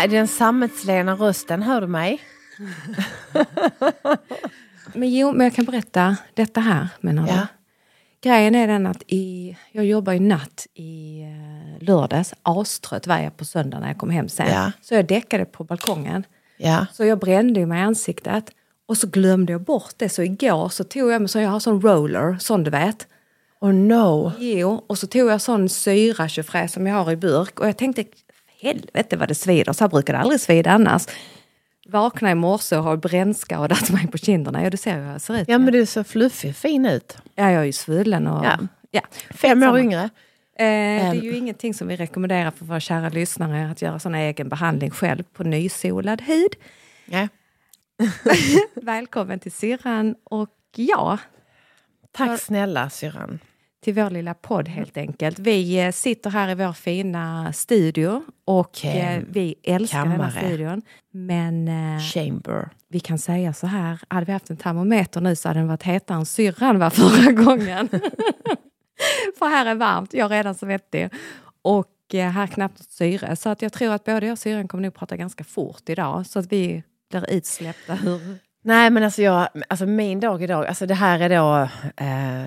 här, den sammetslena rösten, hör du mig? Men jo, men jag kan berätta detta här menar du. Ja. Grejen är den att i, jag jobbar ju natt i eh, lördags. Astrött var jag på söndag när jag kom hem sen. Ja. Så jag däckade på balkongen. Ja. Så jag brände mig i ansiktet. Och så glömde jag bort det. Så igår så tog jag mig, så jag har sån roller, sån du vet. Oh no. Jo, och så tog jag sån syra som jag har i burk. Och jag tänkte, helvete vad det svider. Så här brukar det aldrig svida annars. Vaknade i morse och har brännskadat mig på kinderna. Ja, du ser hur jag ser ut. Ja men du så fluffig, fin ut. Ja, jag är ju svullen och... Ja. ja. Fem år yngre. Eh, det är ju ingenting som vi rekommenderar för våra kära lyssnare att göra sån egen behandling själv på nysolad hud. Ja. Välkommen till syrran och ja, Tack snälla syrran. Till vår lilla podd helt enkelt. Vi eh, sitter här i vår fina studio och Kem- eh, vi älskar den kammare. här studion. Men eh, Chamber. vi kan säga så här, hade vi haft en termometer nu så hade den varit hetare än syrran var förra gången. För här är varmt, jag är redan svettig. Och här är knappt något syre. Så att jag tror att både jag och syrran kommer nog prata ganska fort idag. Så att vi blir utsläppta. Nej men alltså, jag, alltså min dag idag, alltså det här är då eh,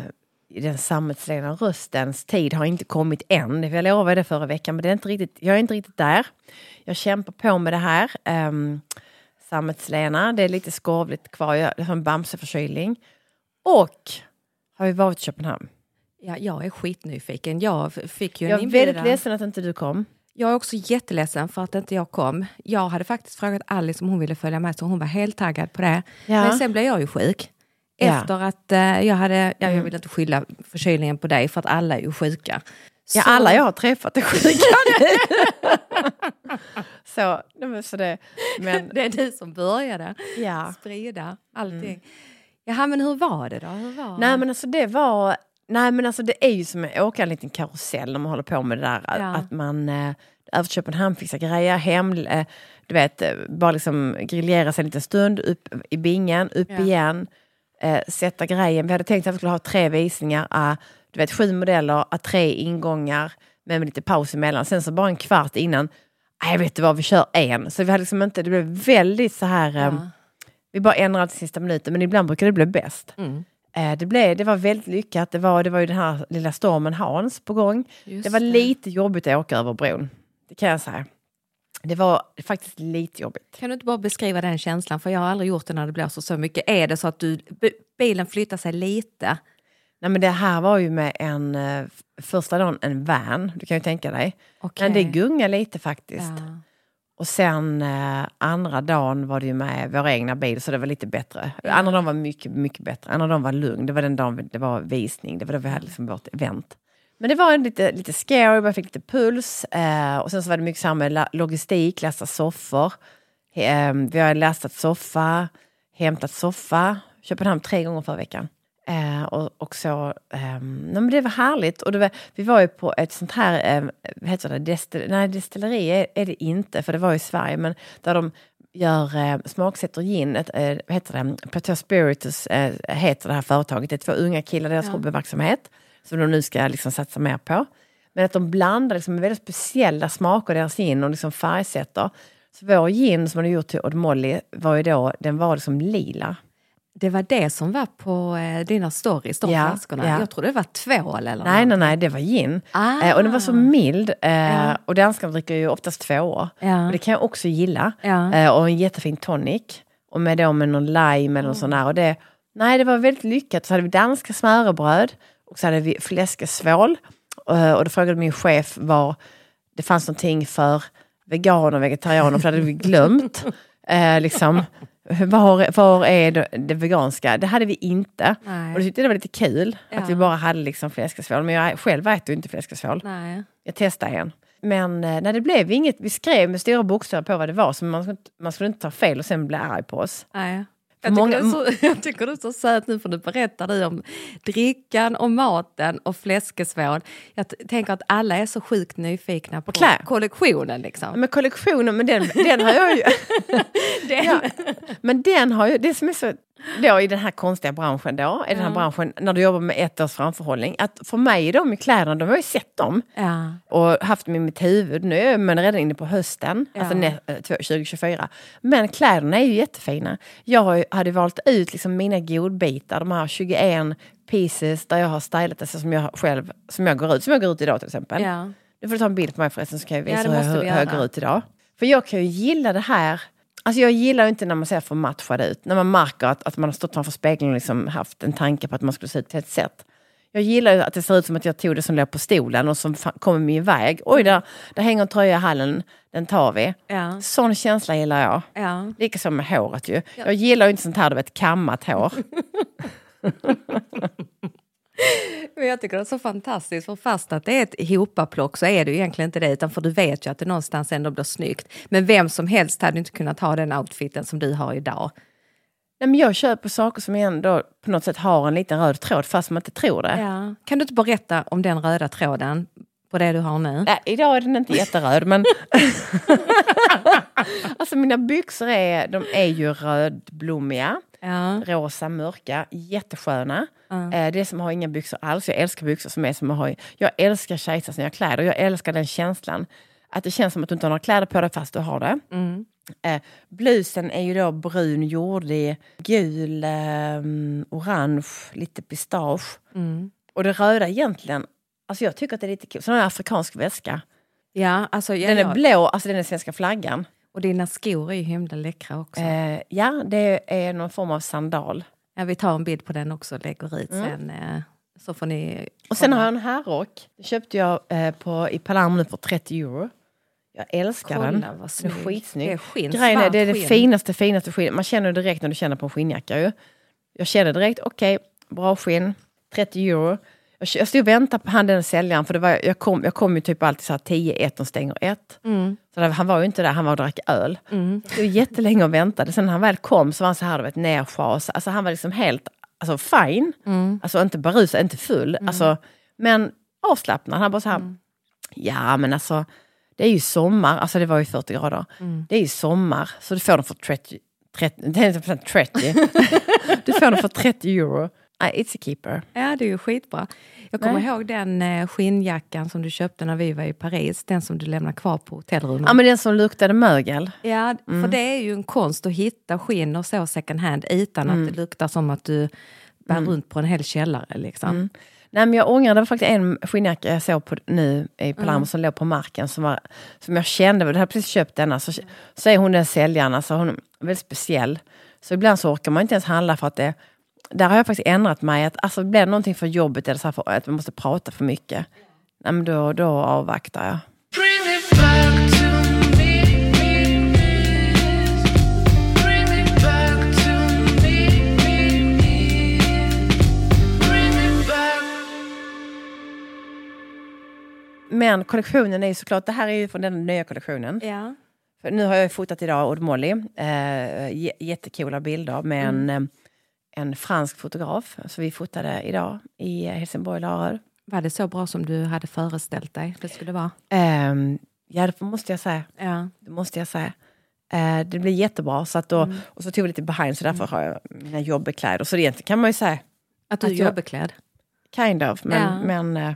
den sammetslena röstens tid har inte kommit än. Jag lovade det förra veckan men det är inte riktigt, jag är inte riktigt där. Jag kämpar på med det här. Um, sammetslena, det är lite skavligt kvar, jag har en bamseförkylning. Och har vi varit i Köpenhamn. Ja, jag är skitnyfiken. Jag fick ju en Jag är inbjudan. väldigt ledsen att inte du kom. Jag är också jätteledsen för att inte jag kom. Jag hade faktiskt frågat Alice om hon ville följa med så hon var helt taggad på det. Ja. Men sen blev jag ju sjuk. Ja. Mm. Efter att eh, jag hade, ja, jag vill inte skylla förkylningen på dig för att alla är ju sjuka. Ja, Så- alla jag har träffat är sjuka nu. så, så det, men Det är du som började ja. sprida allting. Jaha, men hur var det då? Hur var Nej men alltså det var... Nej men alltså det är ju som att åka en liten karusell när man håller på med det där. Ja. Att man eh, över till Köpenhamn fixar grejer, hem, eh, du vet, eh, bara liksom griljera sig en liten stund, upp i bingen, upp Ja. igen, eh, sätta grejen. Vi hade tänkt att vi skulle ha tre visningar, ah, du vet sju modeller, ah, tre ingångar, men med lite paus emellan. Sen så bara en kvart innan, nej vet du vad, vi kör en. Så vi hade liksom inte, det blev väldigt så här, eh, Ja. vi bara allt i sista minuten, men ibland brukar det bli bäst. Mm. Eh, Det, blev, det var väldigt lyckat. Det var, det var ju den här lilla stormen Hans på gång. Just det var lite jobbigt att åka över bron. Det kan jag säga. Det var faktiskt lite jobbigt. Kan du inte bara beskriva den känslan? För jag har aldrig gjort det när det blåser så mycket. Är det så att du, bilen flyttar sig lite? Nej, men det här var ju med en, eh, första dagen en van, du kan ju tänka dig. Okej. Men det gungar lite faktiskt. Ja. Och sen eh, andra dagen var det ju med vår egna bil så det var lite bättre. Andra dagen var mycket, mycket bättre. Andra dagen var lugn. Det var den dagen det var visning. Det var då vi hade liksom vårt event. Men det var en lite, lite scary, jag fick lite puls. Eh, och sen så var det mycket så med logistik, lasta soffor. Eh, vi har lastat soffa, hämtat soffa. Köpenhamn tre gånger förra veckan. Eh, och, och så, nej, men det var härligt. Och var, vi var ju på ett sånt här, eh, vad heter det, destil, nej destilleri är, är det inte, för det var i Sverige, men där de gör, eh, smaksätter gin, ett, eh, vad heter det, Plateau Spiritus eh, heter det här företaget. Det är två unga killar, deras Ja. hobbyverksamhet, som de nu ska liksom satsa mer på. Men att de blandar liksom väldigt speciella smaker i deras gin och liksom färgsätter. Så vår gin som de gjort till Odd Molly var ju då, den var liksom lila. Det var det som var på eh, dina stories, de Ja, flaskorna. ja. Jag trodde det var tvål eller Nej, något. nej, nej, det var gin. Ah. Eh, och den var så mild. Eh, Ja. Och danskarna dricker ju oftast tvåor. Ja. Och det kan jag också gilla. Eh, och en jättefin tonic. Och med, då med någon lime eller något sånt där. Och det, nej, det var väldigt lyckat. Så hade vi danska smörrebröd och så hade vi fläskesvål. Eh, och då frågade min chef var det fanns någonting för veganer och vegetarianer, för det hade vi glömt. Eh, liksom, var, var är det, veganska? Det hade vi inte. Nej. Och det tyckte jag det var lite kul Ja. att vi bara hade liksom fläskesvål. Men jag själv äter ju inte fläskesvål. Nej. Jag testade en. Men eh, nej, det blev inget. Vi skrev med stora bokstäver på vad det var, så man skulle, inte- man skulle inte ta fel och sen bli arg på oss. Nej. Jag tycker, många- så, jag tycker du är så söt nu för du berättar du om drickan och maten och fläskesvål. Jag tänker att alla är så sjukt nyfikna på kläder. kollektionen. Liksom. Men kollektionen, men den, den har jag ju... Den- ja, men den har ju... Det som är så då i den här konstiga branschen då, i den här Ja. branschen, när du jobbar med ett års framförhållning, att för mig de i kläderna, de har ju sett dem Ja. och haft dem i mitt huvud. Nu är man redan inne på hösten, Ja. alltså nä- eh, 2024. Men kläderna är ju jättefina. Jag hade valt ut liksom mina godbitar, de här 21 pieces där jag har stylat det så som jag själv som jag går ut, som jag går ut idag till exempel. Ja. Du får ta en bild på mig förresten så kan jag Ja, visa hur, hur jag går ut idag. För jag kan ju gilla det här. Alltså jag gillar inte när man ser för matchad ut. När man märker att, att man har stått framför spegeln och liksom haft en tanke på att man skulle se ut på ett sätt. Jag gillar att det ser ut som att jag tog det som låg på stolen och som kommer min väg. Oj, där, där hänger en tröja i hallen, den tar vi. Ja. Sån känsla gillar jag. Ja. Likaså med håret ju. Jag gillar ju inte sånt här, du vet, kammat hår. Men jag tycker det är så fantastiskt, för fast att det är ett ihopaplock så är det ju egentligen inte det, utan för du vet ju att det någonstans ändå blir snyggt. Men vem som helst hade inte kunnat ha den outfiten som du har idag. Nej, men jag köper saker som ändå på något sätt har en liten röd tråd fast man inte tror det. Ja. Kan du inte berätta om den röda tråden på det du har nu? Nej, idag är den inte jätteröd men... alltså mina byxor är, de är ju rödblommiga, Ja. rosa, mörka, jättesköna. Ja. Eh, Det som att ha inga byxor alls. Jag älskar byxor som är som att ha... Jag älskar kejsarsnygga kläder. Jag älskar den känslan. Att det känns som att du inte har några kläder på dig fast du har det. Mm. Eh, blusen är ju då brun, jordig, gul, eh, orange, lite pistage. Mm. Och det röda egentligen, alltså jag tycker att det är lite kul. Sån här afrikansk väska. Ja, alltså, ja, Den är blå, alltså den är svenska flaggan. Och dina skor är ju himla läckra också. Eh, ja, det är någon form av sandal. Ja, vi tar en bild på den också och lägger ut sen. Eh, så får ni... Och sen har jag en herrrock. Den köpte jag eh, på, i Palermo nu för 30 euro. Jag älskar den. Kolla vad Den är snygg. skitsnygg. Det är skinn, Grejen är, det är det skinn. finaste, finaste skinn. Man känner direkt när du känner på en skinnjacka. Ju. Jag känner direkt, okej, bra skinn, 30 euro. Jag, stod och väntade på han den säljaren, för det var, jag, kom, jag kom ju typ alltid så här 10-1, de stänger 1. Mm. Så där, han var ju inte där, han var och drack öl. Mm. Jag stod jättelänge och väntade. Sen när han väl kom så var han så här, du vet, nerschas. Alltså han var liksom helt alltså, fine. Mm. Alltså inte berusad, inte full. Alltså, men avslappnad. Han bara så här, Mm. ja men alltså det är ju sommar, alltså det var ju 40 grader. Mm. Det är ju sommar, så du får den för 30, 30, det är inte 30. du får den för 30 euro. It's a keeper. Ja, det är ju skitbra. Jag kommer Nej. ihåg den eh, skinnjackan som du köpte när vi var i Paris. Den som du lämnade kvar på hotellrummet. Ja men den som luktade mögel. Ja, för det är ju en konst att hitta skinn och så second hand utan att det luktar som att du bär runt på en hel källare. Liksom. Nej men jag ångrar, det var faktiskt en skinnjacka jag såg på, nu i Palermo som låg på marken som, var, som jag kände, jag hade precis köpt denna, så, så är hon den säljaren, alltså hon är väldigt speciell. Så ibland så orkar man inte ens handla för att det, där har jag faktiskt ändrat mig, att alltså, blir det någonting för jobbet eller så här för att man måste prata för mycket, nej, men då, då avvaktar jag. Men kollektionen är ju såklart, det här är ju från den nya kollektionen. Ja. För nu har jag fotat idag Odd Molly, eh, j- jättekola bilder med en, eh, en fransk fotograf. Så vi fotade idag i eh, Helsingborg, Larö. Var det så bra som du hade föreställt dig det skulle vara? Ehm, ja, det måste jag säga. Ja. Det måste jag säga. Eh, det blir jättebra. Så att då, Mm. Och så tog vi lite behind, så därför har jag mina jobbekläder. Så det egentligen kan man ju säga, Att du är jobbeklädd. kind of. Men, Ja. men eh,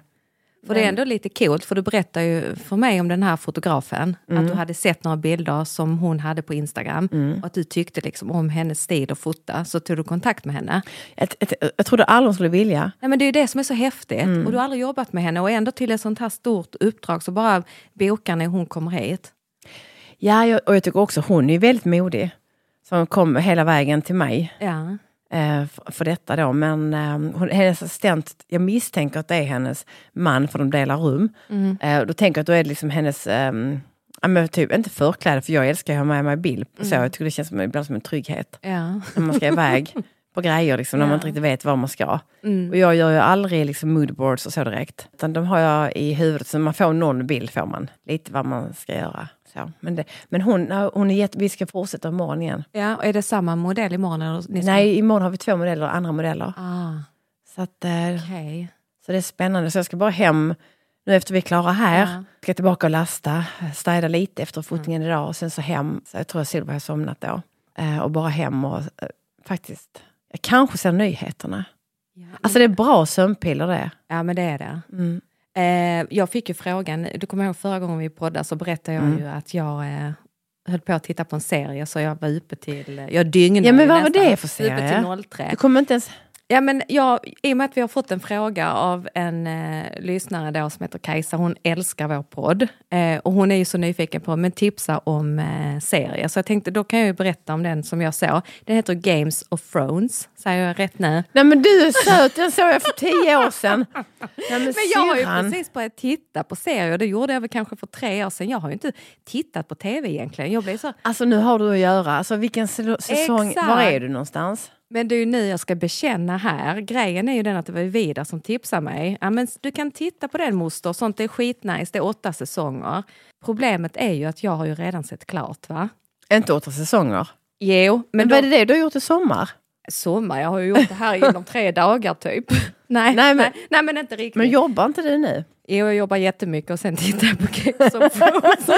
För det är ändå lite coolt, för du berättar ju för mig om den här fotografen, att du hade sett några bilder som hon hade på Instagram och att du tyckte liksom om hennes stil att fota, så tog du kontakt med henne. ett, ett, jag trodde aldrig hon skulle vilja. Nej, men det är ju det som är så häftigt. Och du har aldrig jobbat med henne och ändå till ett sånt här stort uppdrag så bara bokar när hon kommer hit. Ja, jag, och jag tycker också hon är väldigt modig. Som kom hela vägen till mig. Ja. Eh, för, detta då. Men eh, hon, hennes assistent, jag misstänker att det är hennes man för de delar rum. Mm. Eh, då tänker jag att då är det liksom hennes, ehm, ja, men typ, inte förkläde för jag älskar att ha med mig bil. Så jag tycker det känns som, ibland som en trygghet. Ja. När man ska iväg på grejer liksom, när man Ja. inte riktigt vet var man ska. Mm. Och jag gör ju aldrig liksom moodboards och så direkt. Utan de har jag i huvudet, så man får någon bild får man. Lite vad man ska göra. Så. Men, det, men hon, hon är jätte, vi ska fortsätta imorgon igen. ja, och är det samma modell imorgon? Eller ni ska- Nej, imorgon har vi två modeller, andra modeller. Ah, Så, att, eh, okej. så det är spännande. Så jag ska bara hem nu efter vi är klara här. Ja. Ska tillbaka och lasta, städa lite efter fotningen idag och sen så hem. Så jag tror att Silver har somnat då. Eh, och bara hem och eh, faktiskt Jag kanske ser nyheterna. Ja, Alltså det är bra sömnpiller det. ja men det är det. Mm. Eh, jag fick ju frågan, du kommer ihåg förra gången vi poddade så berättade jag Mm. ju att jag eh, höll på att titta på en serie så jag var uppe till, jag dygnade Ja, men vad var det för serie? Uppe till 03. Du kommer inte ens... Ja, men jag, I och med att vi har fått en fråga av en eh, lyssnare då som heter Kajsa, hon älskar vår podd. Eh, och hon är ju så nyfiken på men tipsa om eh, serier. Så jag tänkte då kan jag ju berätta om den som jag såg. Den heter Games of Thrones, säger jag rätt nu? Nej men du är söt, den såg jag för tio år sedan. Nej, men Men jag har ju precis börjat titta på serier, det gjorde jag väl kanske för tre år sedan. Jag har ju inte tittat på tv egentligen. Jag blev så, Alltså nu har du att göra. Alltså vilken säsong, Exakt. var är du någonstans? Men det är ju nu jag ska bekänna här. Grejen är ju den att det var Vidar som tipsade mig. Ja, men du kan titta på den moster, sånt är skitnice, det är åtta säsonger. Problemet är ju att jag har ju redan sett klart va? Inte åtta säsonger. Jo, Men, men vad då, är det det du har gjort i sommar? Sommar, jag har ju gjort det här inom tre dagar typ. Nej, Nej, men- nej, men inte riktigt. Men jobbar inte du nu? Jo, jag jobbar jättemycket och sen tittar jag på of Thrones.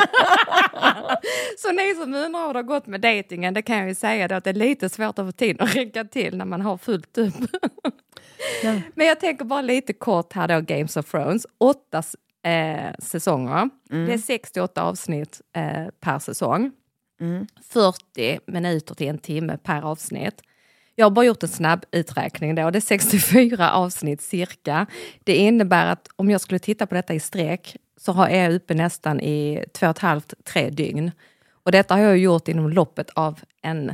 Så ni som undrar hur det har gått med dejtingen, det kan jag ju säga då att det är lite svårt att få tiden att räcka till när man har fullt upp. Ja. Men jag tänker bara lite kort här då, Games of Thrones. Åtta eh, säsonger. Det är 68 avsnitt eh, per säsong. 40 minuter till en timme per avsnitt. Jag har bara gjort en snabb uträkning då. Det är 64 avsnitt cirka. Det innebär att om jag skulle titta på detta i sträck så har jag uppe nästan i två och ett halvt, tre dygn. Och detta har jag gjort inom loppet av en...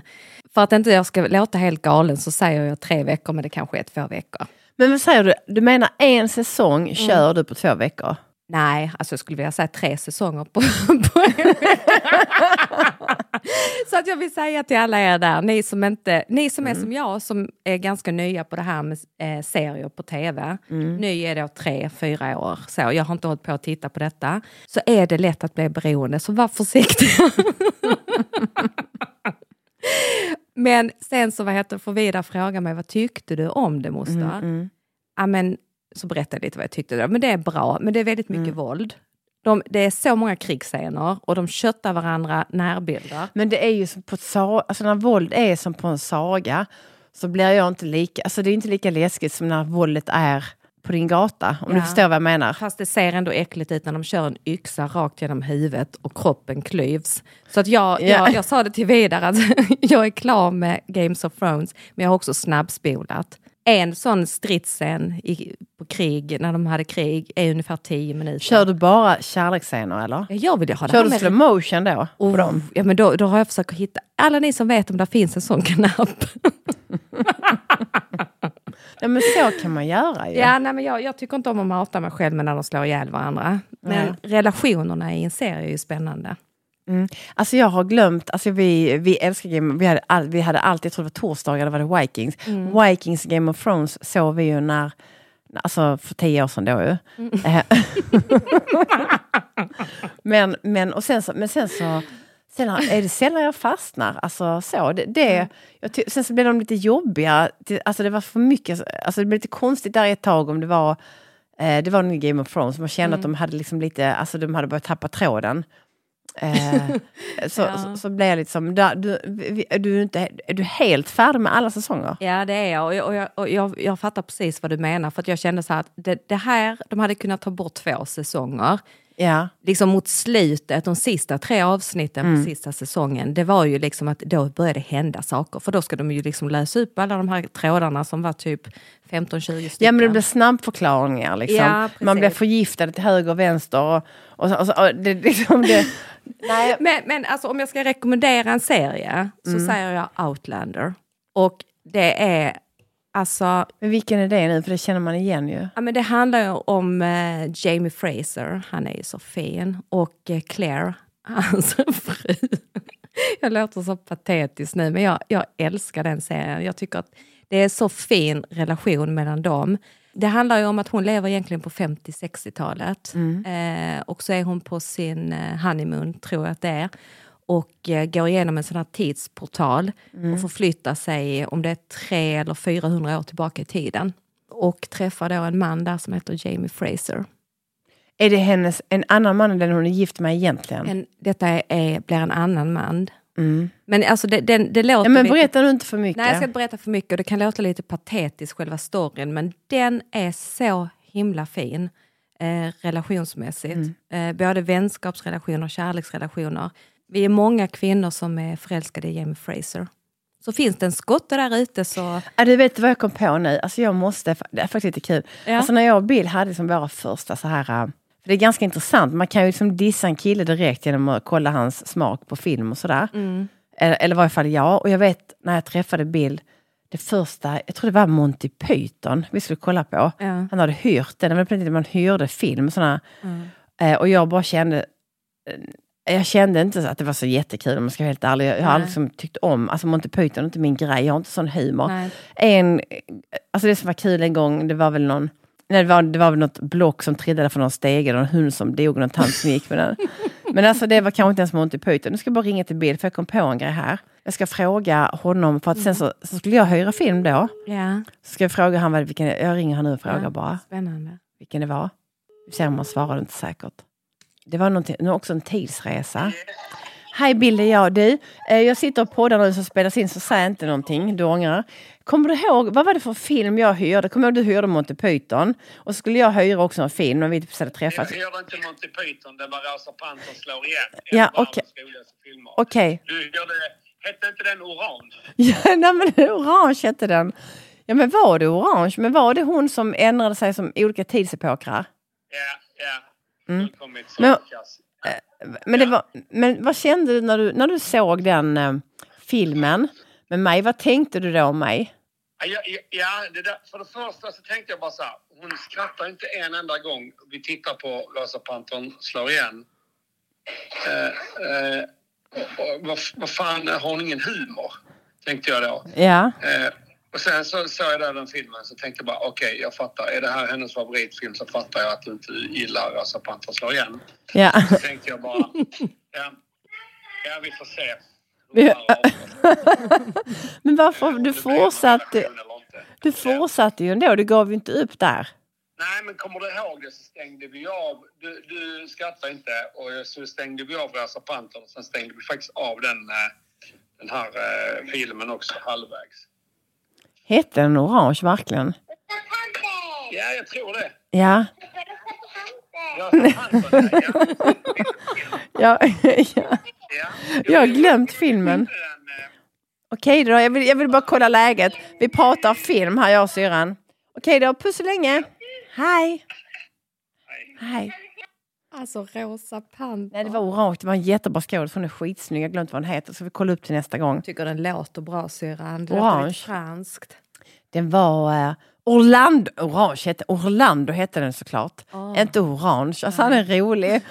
För att inte jag ska låta helt galen så säger jag tre veckor men det kanske är två veckor. Men vad säger du? Du menar en säsong kör du på två veckor? Nej, alltså jag skulle vilja säga tre säsonger på, på. Så att jag vill säga till alla er där, ni som, inte, ni som är som jag som är ganska nya på det här med eh, serier på tv. Ny är då tre, fyra år, så jag har inte hållit på att titta på detta. Så är det lätt att bli beroende, så var försiktig. Men sen så vad heter får Vidar fråga mig, vad tyckte du om det moster? Ja, men, så berättade jag lite vad jag tyckte. Då. Men det är bra, men det är väldigt mycket våld. De, det är så många krigsscener och de köttar varandra närbilder. Men det är ju som på alltså när våld är som på en saga så blir jag inte lika, alltså det är inte lika läskigt som när våldet är på din gata. Om Ja. du förstår vad jag menar. Fast det ser ändå äckligt ut när de kör en yxa rakt genom huvudet och kroppen klyvs. Så att jag, Ja. jag, jag sa det till Vidar att jag är klar med Games of Thrones, men jag har också snabbspolat. En sån stridsscen i, på krig, när de hade krig, är ungefär 10 minuter. Kör du bara kärleksscener eller? Ja, Jag vill ha det Kör du slow motion då? Oh, ja, men då, då har jag försökt hitta, alla ni som vet om det finns en sån knapp. Ja men så kan man göra ju. Ja, nej, men jag, jag tycker inte om att mata mig själv med när de slår ihjäl varandra. Men Nej. relationerna i en serie är ju spännande. Alltså jag har glömt, alltså vi, vi älskar Game vi hade, all, vi hade alltid, jag tror det var torsdagar, det var det Vikings. Vikings Game of Thrones såg vi ju när, alltså för tio år sedan då ju. Eh, men, men, och sen så, men sen så Sen är det sällan jag fastnar. Alltså, så, det, det, jag ty- sen så blev de lite jobbiga. Alltså, det var för mycket. Alltså, det blev lite konstigt där ett tag om det var eh, det var nog Game of Thrones. Man kände att de hade liksom lite, alltså de hade börjat tappa tråden. Eh, så, Ja. så, så blev jag lite som, du, vi- är, du inte, är du helt färdig med alla säsonger? Ja, det är jag. Och jag, och jag, och jag, jag fattar precis vad du menar. För att jag kände så här att det, det här, de hade kunnat ta bort två säsonger. Ja. Liksom mot slutet, de sista tre avsnitten på sista säsongen, det var ju liksom att då började hända saker. För då ska de ju liksom lösa upp alla de här trådarna som var typ 15-20 stycken. ja men det blir snabbförklaringar liksom. Ja. Man blir förgiftad till höger och vänster. Och, och, och, och det, liksom det, nej, Men, men alltså, om jag ska rekommendera en serie så Mm. säger jag Outlander. Och det är alltså, men vilken är det nu? För det känner man igen ju. ja, men det handlar ju om eh, Jamie Fraser, han är ju så fin, och eh, Claire, hans fru. jag låter så patetisk nu men jag, jag älskar den serien. Jag tycker att det är så fin relation mellan dem. Det handlar ju om att hon lever egentligen på 50-60-talet. Eh, och så är hon på sin eh, honeymoon, tror jag att det är. Och eh, går igenom en sån här tidsportal och förflyttar sig, om det är tre eller 400 år tillbaka i tiden. Och träffar då en man där som heter Jamie Fraser. Är det hennes, en annan man än den hon är gift med egentligen? En, detta är, är, blir en annan man. Mm. Men alltså det, det, det låter Ja, men berätta nu inte för mycket. Nej, jag ska inte berätta för mycket och det kan låta lite patetiskt själva storyn men den är så himla fin eh, relationsmässigt. Mm. Eh, både vänskapsrelationer och kärleksrelationer. Vi är många kvinnor som är förälskade i Jamie Fraser. Så finns det en skotte där ute så... Ja, du vet vad jag kom på nu? Alltså jag måste, det är faktiskt lite kul. Ja. Alltså när jag och Bill hade liksom våra första så här... det är ganska intressant, man kan ju liksom dissa en kille direkt genom att kolla hans smak på film och sådär. Mm. Eller, eller i varje fall jag. Och jag vet när jag träffade Bill, det första, jag tror det var Monty Python vi skulle kolla på. Ja. Han hade hyrt den, det var på den man hyrde film. Såna, Mm. eh, och jag bara kände, eh, jag kände inte att det var så jättekul om jag ska vara helt ärlig. Jag har aldrig liksom tyckt om, alltså Monty Python är inte min grej, jag har inte sån humor. Nej. En, alltså det som var kul en gång, det var väl någon Nej, det, var, det var väl något block som trillade från någon stege, någon hund som dog, någon tant som gick med den. Men alltså det var kanske inte ens Monty Python. Nu ska jag bara ringa till Bill för jag kom på en grej här. Jag ska fråga honom, för att sen så, så skulle jag hyra film då. Ja, Så ska jag fråga han vad, vilken, jag ringer han nu och frågar Ja. bara spännande. vilken det var. Vi ser om han svarade inte säkert. Det var någonting, också en tidsresa. Hej Bill, det är jag. Du, eh, jag sitter och poddar nu som spelas in så säg inte någonting, du ångrar. Kommer du ihåg, vad var det för film jag hyrde? Kommer du ihåg du hyrde Monty Python? Och så skulle jag hyra också en film när vi hade träffats. Jag hörde inte Monty Python, det var Rosa Pantern slår igen. Ja, okej. filmer. Okej. Du hörde, hette inte den Orange? Ja, nej men orange hette den. Ja men var det orange? Men var det hon som ändrade sig som olika tidsepokrar? Ja, ja. Mm. Men-. Men, det var, men vad kände du när du, när du såg den eh, filmen med mig? Vad tänkte du då om mig? Ja, ja, ja det där, för det första så tänkte jag bara så här. Hon skrattar inte en enda gång vi tittar på Rosa Pantern slår igen. Eh, eh, vad, vad fan, har hon ingen humor? Tänkte jag då. Ja, Eh, och sen så såg jag den filmen så tänkte jag bara okej, jag fattar. Är det här hennes favoritfilm så fattar jag att du inte gillar Rosa Pantern slår igen. ja. Så tänkte jag bara, ja, ja vi får se. Men varför? Du fortsatte, du fortsatte ju ändå, du gav ju inte upp där. Nej, men kommer du ihåg det så stängde vi av. Du, du skrattar inte. Och så stängde vi av Rosa Pantern och sen stängde vi faktiskt av den, eh, den här eh, filmen också halvvägs. Hette den orange verkligen? Ja, jag tror det. Ja. Ja. ja, ja. ja. Jag har glömt filmen. Okej då, jag vill, jag vill bara kolla läget. Vi pratar film här, jag och syrran. Okej då, puss så länge. Hej. Hej. Alltså Rosa Panther. Nej, det var orange. Det var en jättebra skådis. Hon är skitsnygg. Jag har glömt vad hon heter. Så vi kollar upp till nästa gång. tycker den låter bra syrran. Det Orange. franskt. Den var eh, Orlando. Orange hette, Orlando hette den såklart. Ah. Inte orange. Alltså han är rolig.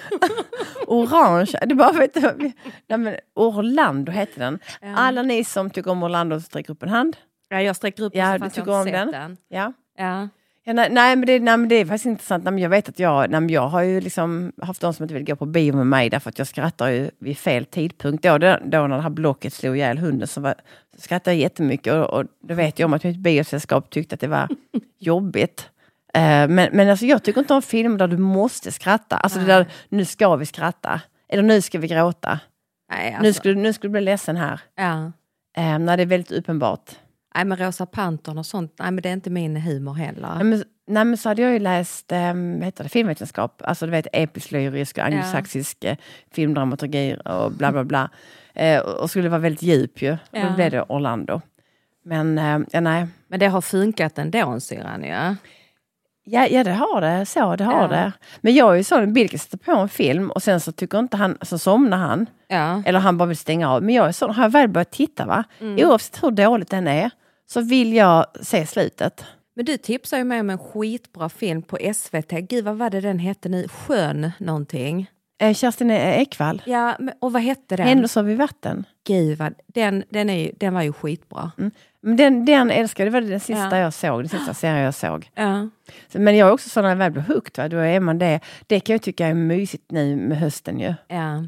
orange. Det bara vet du, nej, men Orlando hette den. Alla ni som tycker om Orlando sträcker upp en hand. Ja, jag sträcker upp Ja, den du fast jag inte om sett den? den. Ja. Ja. Ja, nej, nej, men det, nej, men det är faktiskt intressant. Nej, men jag vet att jag, nej, men jag har ju liksom haft de som inte vill gå på bio med mig därför att jag skrattar ju vid fel tidpunkt. Då, då, då när det här blocket slog ihjäl hunden så, var, så skrattade jag jättemycket och, och då vet jag om att mitt biosällskap tyckte att det var jobbigt. Eh, men men alltså, jag tycker inte om filmer där du måste skratta. Alltså det där, nu ska vi skratta. Eller nu ska vi gråta. Nej, alltså, Nu, skulle, nu skulle du bli ledsen här. ja. Eh, när det är väldigt uppenbart. Nej, men Rosa Pantern och sånt, nej men det är inte min humor heller. Nej men, nej men så hade jag ju läst um, heter det, filmvetenskap, alltså du vet episk, lyrisk, anglosaxisk eh, filmdramaturgi och bla bla bla. Eh, och och skulle vara väldigt djup ju. Och Ja. Då blev det Orlando. Men eh, ja, nej. Men det har funkat ändå syrran ja. Ja, ja det har det, så det har Ja. det. Men jag är ju sån, kan sätta på en film och sen så tycker inte han, så somnar han. Ja. Eller han bara vill stänga av. Men jag är sån, har jag väl börjat titta va, oavsett hur dåligt den är, så vill jag se slutet. Men du tipsade ju mig om en skitbra film på SVT. Gud vad var det den hette nu? Skön någonting. Eh, Kerstin Ekvall, Ja, men- och vad hette den? Händelser vid vatten. Gud vad, den, den, är ju, den var ju skitbra. Men den, den älskar jag, det var den sista Ja. jag såg, den sista serien jag såg. Ja. Men jag är också sån när jag väl blir hooked, va? då är man det. Det kan jag tycka är mysigt nu med hösten ju. ja,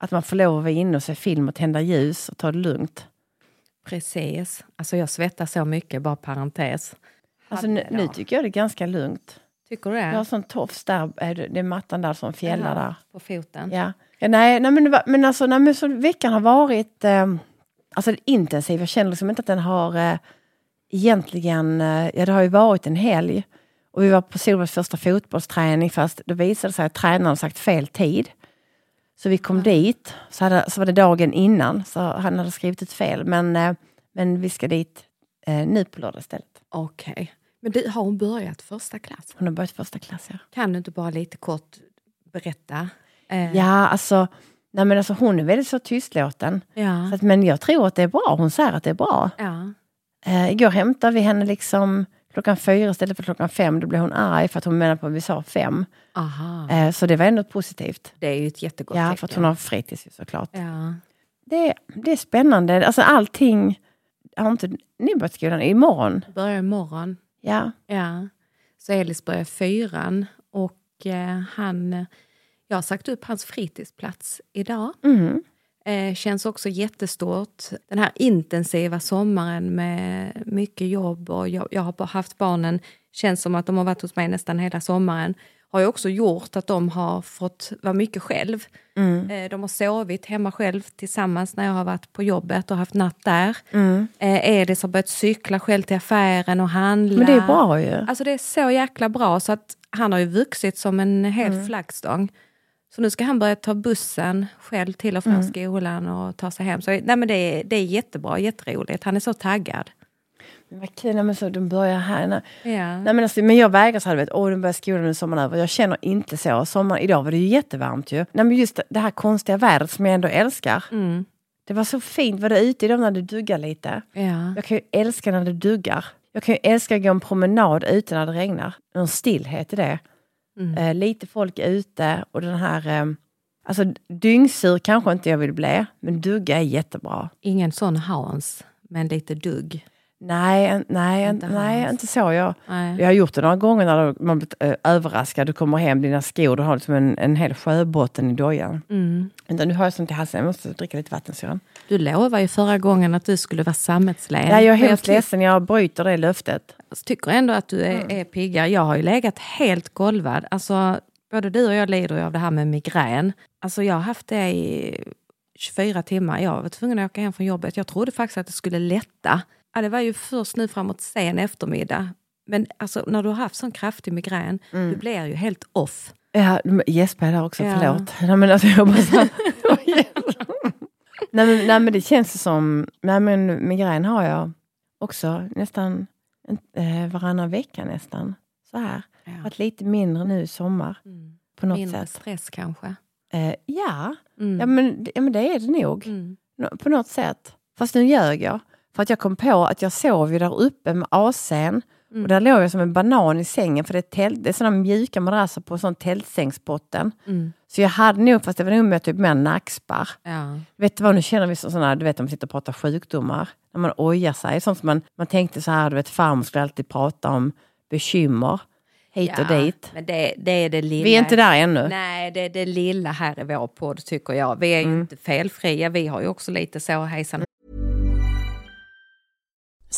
Att man får lov att vara inne och se film och tända ljus och ta det lugnt. Precis. Alltså jag svettas så mycket, bara parentes. Alltså nu, nu tycker jag det är ganska lugnt. Tycker du det? Jag har sån tofs där, är det det är mattan där som fjällar där. På foten? Ja. ja nej, nej, men, det men alltså, nej, men så veckan har varit eh, alltså, intensiv. Jag känner liksom inte att den har eh, egentligen... Eh, ja, det har ju varit en helg. Och vi var på Solbergs första fotbollsträning fast det visade sig att tränaren sagt fel tid. Så vi kom dit, så, hade, så var det dagen innan, så han hade skrivit ut fel. Men, eh, men vi ska dit eh, nu på lördag istället. Okej. Men du, har hon börjat första klass? Hon har börjat första klass, ja. Kan du inte bara lite kort berätta? Eh, Ja, alltså, nej, men alltså hon är väldigt så tystlåten. Ja. Så att, men jag tror att det är bra. Hon säger att det är bra. ja. Eh, igår hämtade vi henne liksom klockan fyra istället för klockan fem. Då blev hon arg för att hon menade på att vi sa fem. Eh, så det var ändå positivt. Det är ju ett jättegott Ja, tecken. för att hon har fritids såklart. Ja. Det, det är spännande. Alltså allting... Har inte ni börjat skolan? Imorgon? Börjar imorgon. Ja. Ja. Så Elis börjar fyran och eh, han... Jag har sagt upp hans fritidsplats idag. Mm. Eh, känns också jättestort. Den här intensiva sommaren med mycket jobb och jag, jag har haft barnen, känns som att de har varit hos mig nästan hela sommaren. Har ju också gjort att de har fått vara mycket själv. Mm. Eh, de har sovit hemma själv tillsammans när jag har varit på jobbet och haft natt där. Mm. Eh, Edis har börjat cykla själv till affären och handla. Men det är bra ju. Alltså det är så jäkla bra så att han har ju vuxit som en hel Mm. flaggstång. Så nu ska han börja ta bussen själv till och från Mm. skolan och ta sig hem. Så nej men det, är, det är jättebra, jätteroligt. Han är så taggad. Men Vad kul, nej, men så de börjar här. Nej. Ja. Nej, men, alltså, men jag vägrar så här, du vet, åh de börjar skolan nu sommaren över. Jag känner inte så. Sommar, idag var det ju jättevarmt ju. Nej, men just det, det här konstiga vädret som jag ändå älskar. Mm. Det var så fint, var det ute idag när det duggar lite. Ja. Jag kan ju älska när det duggar. Jag kan ju älska att gå en promenad ute när det regnar. Någon stillhet i det. Mm. Eh, lite folk ute och den här... Eh, alltså dyngsur kanske inte jag vill bli, men dugga är jättebra. Ingen sån Hans, men lite dugg. Nej, nej, Inte nej inte så. Jag, Nej. jag har gjort det några gånger när man blivit eh, överraskad. Du kommer hem, dina skor, du har liksom en, en hel sjöbotten i dojan. Mm. Vänta, nu har jag sånt i halsen, jag måste dricka lite vatten. Sören. Du lovade ju förra gången att du skulle vara sammetslen. Ja, jag är hemskt ledsen, jag bryter det löftet. Jag tycker ändå att du är, är piggare. Jag har ju legat helt golvad. Alltså, både du och jag lider ju av det här med migrän. Alltså, jag har haft det i 24 timmar. Jag var tvungen att åka hem från jobbet. Jag trodde faktiskt att det skulle lätta. Ja, det var ju först nu framåt sen eftermiddag. Men alltså, när du har haft sån kraftig migrän, du blir ju helt off. Ja, Jesper är där också, Ja. förlåt. Nej, men alltså, jag bara så nej, men, nej men det känns som, nej men migrän har jag också nästan eh, varannan vecka nästan. Så här. Ja. Varit lite mindre nu i sommar Mm. på något Mindre sätt. stress kanske. Eh, ja, Mm. ja, men, ja men det är det nog. Mm. På något sätt. Fast nu ljög jag. För att jag kom på att jag sov ju där uppe med AC'n. Mm. Och där låg jag som en banan i sängen för det är, tält, det är sådana mjuka madrasser på sån tältsängsbotten. Mm. Så jag hade nog, fast det var nog med typ mer nackspärr. Ja. Vet du vad, nu känner vi så- sådana, du vet om man sitter och pratar sjukdomar. När man ojar sig. Sånt som man, man tänkte så här, du vet farmor skulle alltid prata om bekymmer. Hit och Ja, dit. Men det, det är det lilla. Vi är inte där ännu. Nej, det är det lilla här i vår podd tycker jag. Vi är Mm. inte felfria. Vi har ju också lite så hejsan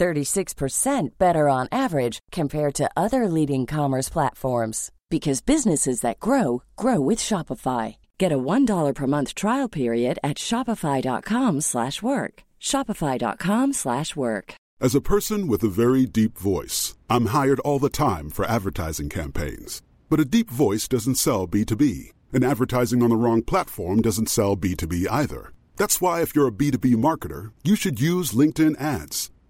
36% better on average compared to other leading commerce platforms because businesses that grow grow with Shopify. Get a $1 per month trial period at shopify.com slash work. shopify.com/work. As a person with a very deep voice, I'm hired all the time for advertising campaigns. But a deep voice doesn't sell B2B, and advertising on the wrong platform doesn't sell B2B either. That's why, if you're a B2B marketer, you should use LinkedIn ads.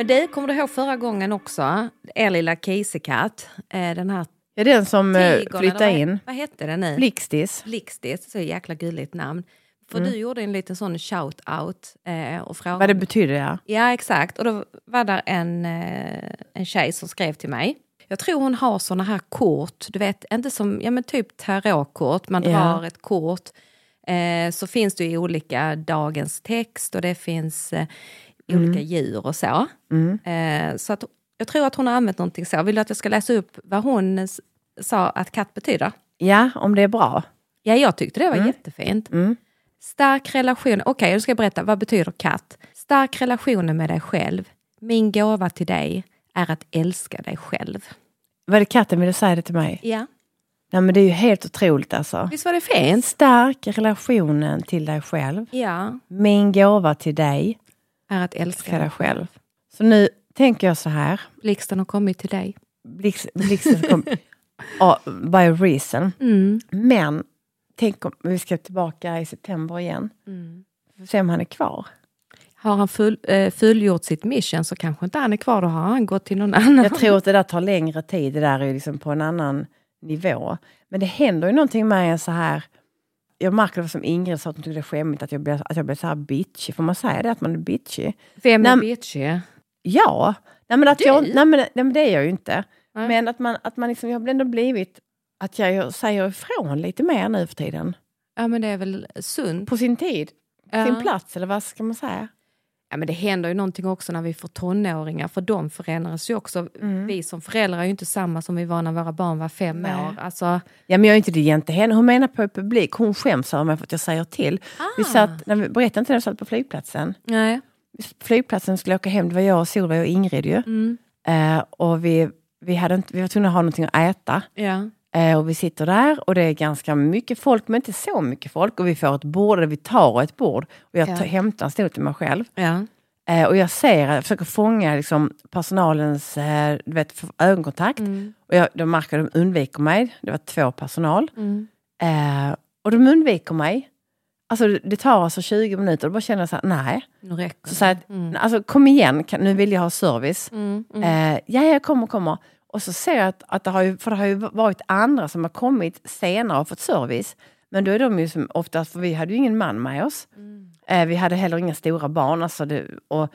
Men du, kommer du ihåg förra gången också? Er lilla kisekatt. Eh, den här Ja, den som eh, tigern, flyttade in. Vad hette den nu? Blixtis. Blixtis, så jäkla gulligt namn. För Mm. du gjorde en liten sån shout-out eh, och frågade... Vad det betyder, ja. Ja, exakt. Och då var där en, eh, en tjej som skrev till mig. Jag tror hon har såna här kort, du vet, inte som, ja men typ tarotkort, man drar ett kort. Eh, så finns det ju olika dagens text och det finns eh, olika djur och så. Eh, så att, jag tror att hon har använt någonting så. Vill du att jag ska läsa upp vad hon sa att katt betyder? Ja, om det är bra. Ja, jag tyckte det var jättefint. Mm. Stark relation, okej då ska jag berätta, vad betyder katt? Stark relation med dig själv. Min gåva till dig är att älska dig själv. Var det katten ville säga det till mig? Ja, Nej, men det är ju helt otroligt alltså. visst var det fint? Stärk relationen till dig själv. Ja, Min gåva till dig är att ska älska dig själv. Så nu tänker jag så här. Blixten har kommit till dig. Blix, blixten kom ja, by reason. Mm. Men tänk om vi ska tillbaka i september igen. Mm. Se om han är kvar. Har han full, eh, fullgjort sitt mission så kanske inte han är kvar, då har han gått till någon annan. Jag tror att det där tar längre tid. Det där är liksom på en annan nivå. Men det händer ju någonting med en så här. Jag märker det som Ingrid sa, att hon tyckte det är skämmigt att jag blir, att jag blir så här bitchy. Får man säga det, att man är bitchy? Vem är bitchy? Ja, nej men, att Du? jag, nej men, nej men det är jag ju inte. Nej. Men att man, att man liksom, jag har ändå blivit att jag säger ifrån lite mer nu för tiden. Ja men det är väl sunt. På sin tid, Ja. sin plats eller vad ska man säga? Ja, men det händer ju någonting också när vi får tonåringar, för de förändras ju också. Vi som föräldrar är ju inte samma som vi var när våra barn var fem Nej. år. Alltså, Ja men jag är inte det jämte henne. Hon menar på publik, hon skäms över mig för att jag säger till. Vi satt, när vi, berättade inte det, vi satt på flygplatsen. nej. Flygplatsen skulle åka hem, det var jag, Solveig och Ingrid ju. Mm. Eh, och vi, vi, hade inte, vi var tvungna att ha någonting att äta. Ja. Eh, och vi sitter där och det är ganska mycket folk, men inte så mycket folk. Och vi får ett bord, eller vi tar ett bord. Och jag Ja. tar, hämtar en stol till mig själv. Ja. Eh, och jag ser, jag försöker fånga liksom, personalens eh, du vet, ögonkontakt. Mm. Och jag, de märker att de undviker mig. Det var två personal. Mm. Eh, och de undviker mig. Alltså det, tar alltså 20 minuter och då bara känner jag så här, nej. Nu räcker Så säger jag, att, alltså kom igen, kan, nu vill jag ha service. Mm. Mm. Eh, ja, jag kommer, kommer. Och så ser jag att, att det har ju, för det har ju varit andra som har kommit senare och fått service. Men då är de ju som oftast, för vi hade ju ingen man med oss. Eh, vi hade heller inga stora barn. Alltså det, och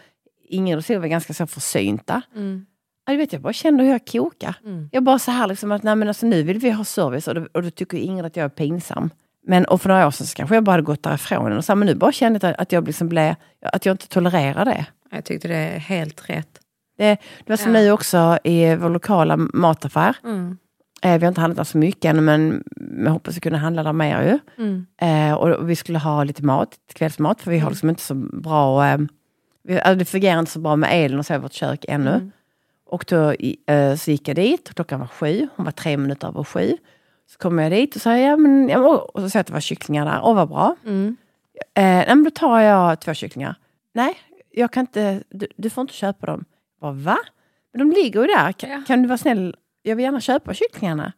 Ingrid och var ganska så försynta. Mm. Ja, du vet, jag bara kände hur jag kokar. Mm. Jag bara så här liksom att nej, men alltså, nu vill vi ha service och då, och då tycker Ingrid att jag är pinsam. Men och för några år sedan så kanske jag bara hade gått därifrån. Och så, här, men nu bara kände jag att jag, liksom blev, att jag inte tolererar det. Jag tyckte det är helt rätt. Det, det var som Ja. nu också i vår lokala mataffär. Mm. Eh, vi har inte handlat där så mycket ännu men jag hoppas att kunna handla där mer ju. Mm. Eh, och, vi skulle ha lite mat, kvällsmat, för vi har liksom inte så bra... Eh, vi, alltså det fungerar inte så bra med elen och så i vårt kök ännu. Mm. Och då eh, så gick jag dit, och klockan var sju, hon var tre minuter över sju. Så kom jag dit och sa, ja men, ja, och så sa jag att det var kycklingar där, åh vad bra. Mm. Eh, nej, men då tar jag två kycklingar. Nej, jag kan inte, du, du får inte köpa dem. Bara, va? Men de ligger ju där, kan, Ja. kan du vara snäll, jag vill gärna köpa kycklingarna.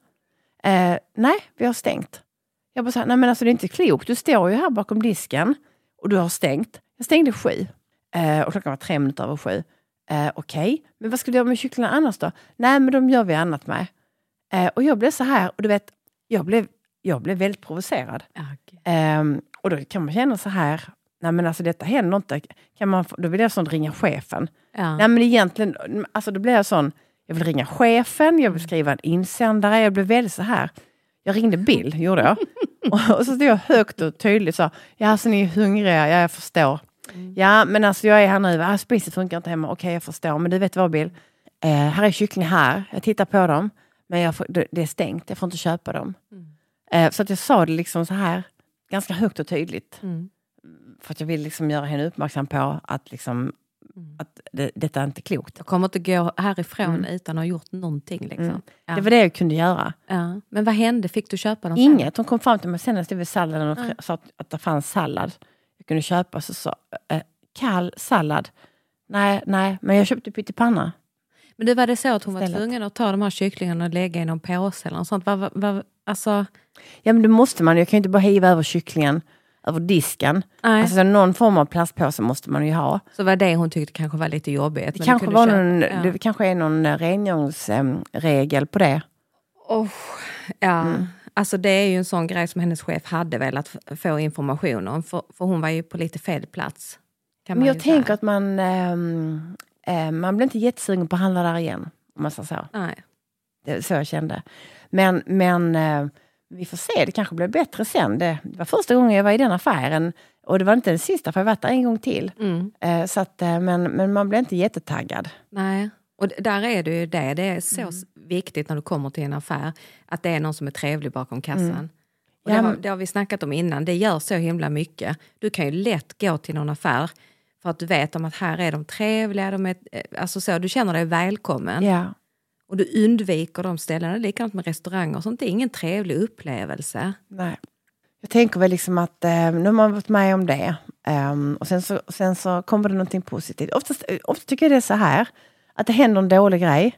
Eh, nej, vi har stängt. Jag bara, så här, nej men alltså det är inte klokt, du står ju här bakom disken och du har stängt. Jag stängde sju eh, och klockan var tre minuter över sju. Eh, Okej, men vad ska du göra med kycklingarna annars då? Nej, men de gör vi annat med. Eh, och jag blev så här, och du vet, jag blev, jag blev väldigt provocerad. Gud. Ehm, och då kan man känna så här, nej men alltså detta händer inte. Kan man, då vill jag sån ringa chefen. Ja. Nej men egentligen, alltså då blir jag sån, jag vill ringa chefen, jag vill skriva en insändare, jag blev väldigt så här. Jag ringde Bill, gjorde jag. och, och så stod jag högt och tydligt så, ja alltså ni är hungriga, ja jag förstår. Ja men alltså jag är här nu, ah, spisen funkar inte hemma, okej jag förstår, men du vet vad Bill, eh, här är kyckling här, jag tittar på dem. Men får, det är stängt, jag får inte köpa dem. Eh, så att jag sa det liksom så här, ganska högt och tydligt. Mm. För att jag vill liksom göra henne uppmärksam på att, liksom, att det, detta är inte klokt. Jag kommer inte gå härifrån Mm. utan att ha gjort någonting. Liksom. Mm. Ja. Det var det jag kunde göra. Ja. Men vad hände? Fick du köpa sen? Inget. Hon kom fram till mig sen när jag stod vid salladen och Ja. sa att, att det fanns sallad. Jag kunde köpa, så sa eh, kall sallad. Nej, nej, men jag köpte pyttipanna. Men det var det så att hon var Istället. tvungen att ta de här kycklingarna och lägga i någon påse eller något sånt? Vad, vad, vad, alltså, Ja men det måste man, jag kan ju inte bara hiva över kycklingen över disken. nej. Alltså någon form av plastpåse måste man ju ha. så var det hon tyckte kanske var lite jobbigt. Det kanske, var köpa- någon, ja. det kanske är någon eh, rengöringsregel på det. Oh, ja. Mm. Alltså det är ju en sån grej som hennes chef hade velat få information om. För, för hon var ju på lite fel plats. Men jag tänker säga. att man, eh, man blir inte jättesugen på att handla där igen. Om man säger så. Nej. Det så jag kände. Men, men eh, vi får se, det kanske blir bättre sen. Det, det var första gången jag var i den affären. Och det var inte den sista, för jag varit där en gång till. Mm. Eh, så att, eh, men, men man blir inte jättetaggad. Nej. Och där är det ju det. Det är så Mm. viktigt när du kommer till en affär att det är någon som är trevlig bakom kassan. Mm. Och det, Ja, har, det har vi snackat om innan. Det gör så himla mycket. Du kan ju lätt gå till någon affär för att du vet om att här är de trevliga. De är, eh, alltså så, du känner dig välkommen. Ja. Och du undviker de ställena. Likadant med restauranger och sånt. Det är ingen trevlig upplevelse. Nej. Jag tänker väl liksom att eh, nu har man varit med om det. ehm, och sen så, sen så kommer det någonting positivt. Oftast, eh, ofta tycker jag det är så här. Att det händer en dålig grej.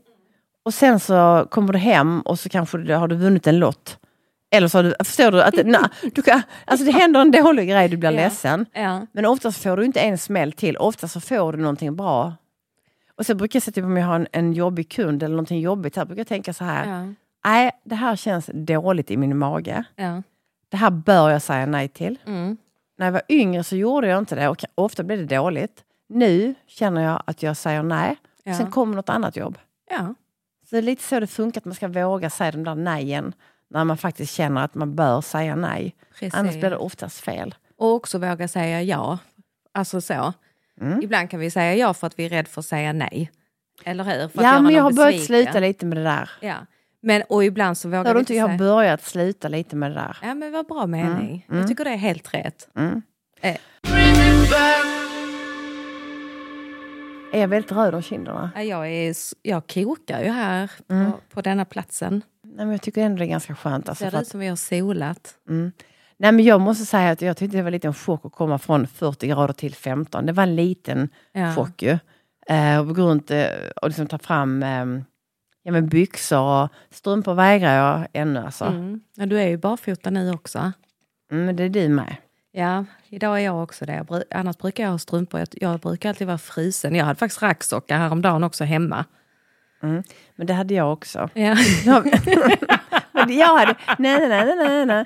Och sen så kommer du hem och så kanske du, har du vunnit en lott. Eller så har du, förstår du? Att, na, du kan, alltså det händer en dålig grej, du blir Ja. ledsen. Ja. Men oftast får du inte en smäll till. Oftast så får du någonting bra. Och så brukar jag säga typ om jag har en, en jobbig kund eller någonting jobbigt här, brukar jag tänka så här. Ja. Nej, det här känns dåligt i min mage. Ja. Det här bör jag säga nej till. Mm. När jag var yngre så gjorde jag inte det och ofta blev det dåligt. Nu känner jag att jag säger nej. Ja. Sen kommer något annat jobb. ja. Så det är lite så det funkar, att man ska våga säga de där nejen när man faktiskt känner att man bör säga nej. Precis. Annars blir det oftast fel. Och också våga säga ja. Alltså så. Mm. Ibland kan vi säga ja för att vi är rädda för att säga nej. Eller hur? För att Ja, men jag har börjat sluta lite med det där. Ja. Men, och ibland så vågar Hör du inte, jag har börjat sluta lite med det där. Ja men vad bra mening. Mm. Jag tycker det är helt rätt. Mm. Eh. Är jag väldigt röd om kinderna? ja, jag, är, jag kokar ju här på, Mm. på denna platsen. Nej, men jag tycker ändå det är ganska skönt. Alltså, Ser det ut som vi har solat. Mm. Nej, men jag måste säga att jag tyckte det var lite en chock att komma från 40 grader till 15. Det var en liten Ja. chock ju. Eh, och gå runt eh, och liksom ta fram eh, ja, men byxor och strumpor vägrar jag ännu. Alltså. Mm. Mm. Ja, du är ju barfota nu också. men det är du med. Ja, idag är jag också det. Jag Annars brukar jag ha strumpor. Jag, jag brukar alltid vara frusen. Jag hade faktiskt racksocka häromdagen också hemma. Men det hade jag också. Ja. Jag hade... Nej, nej, nej, nej, nej.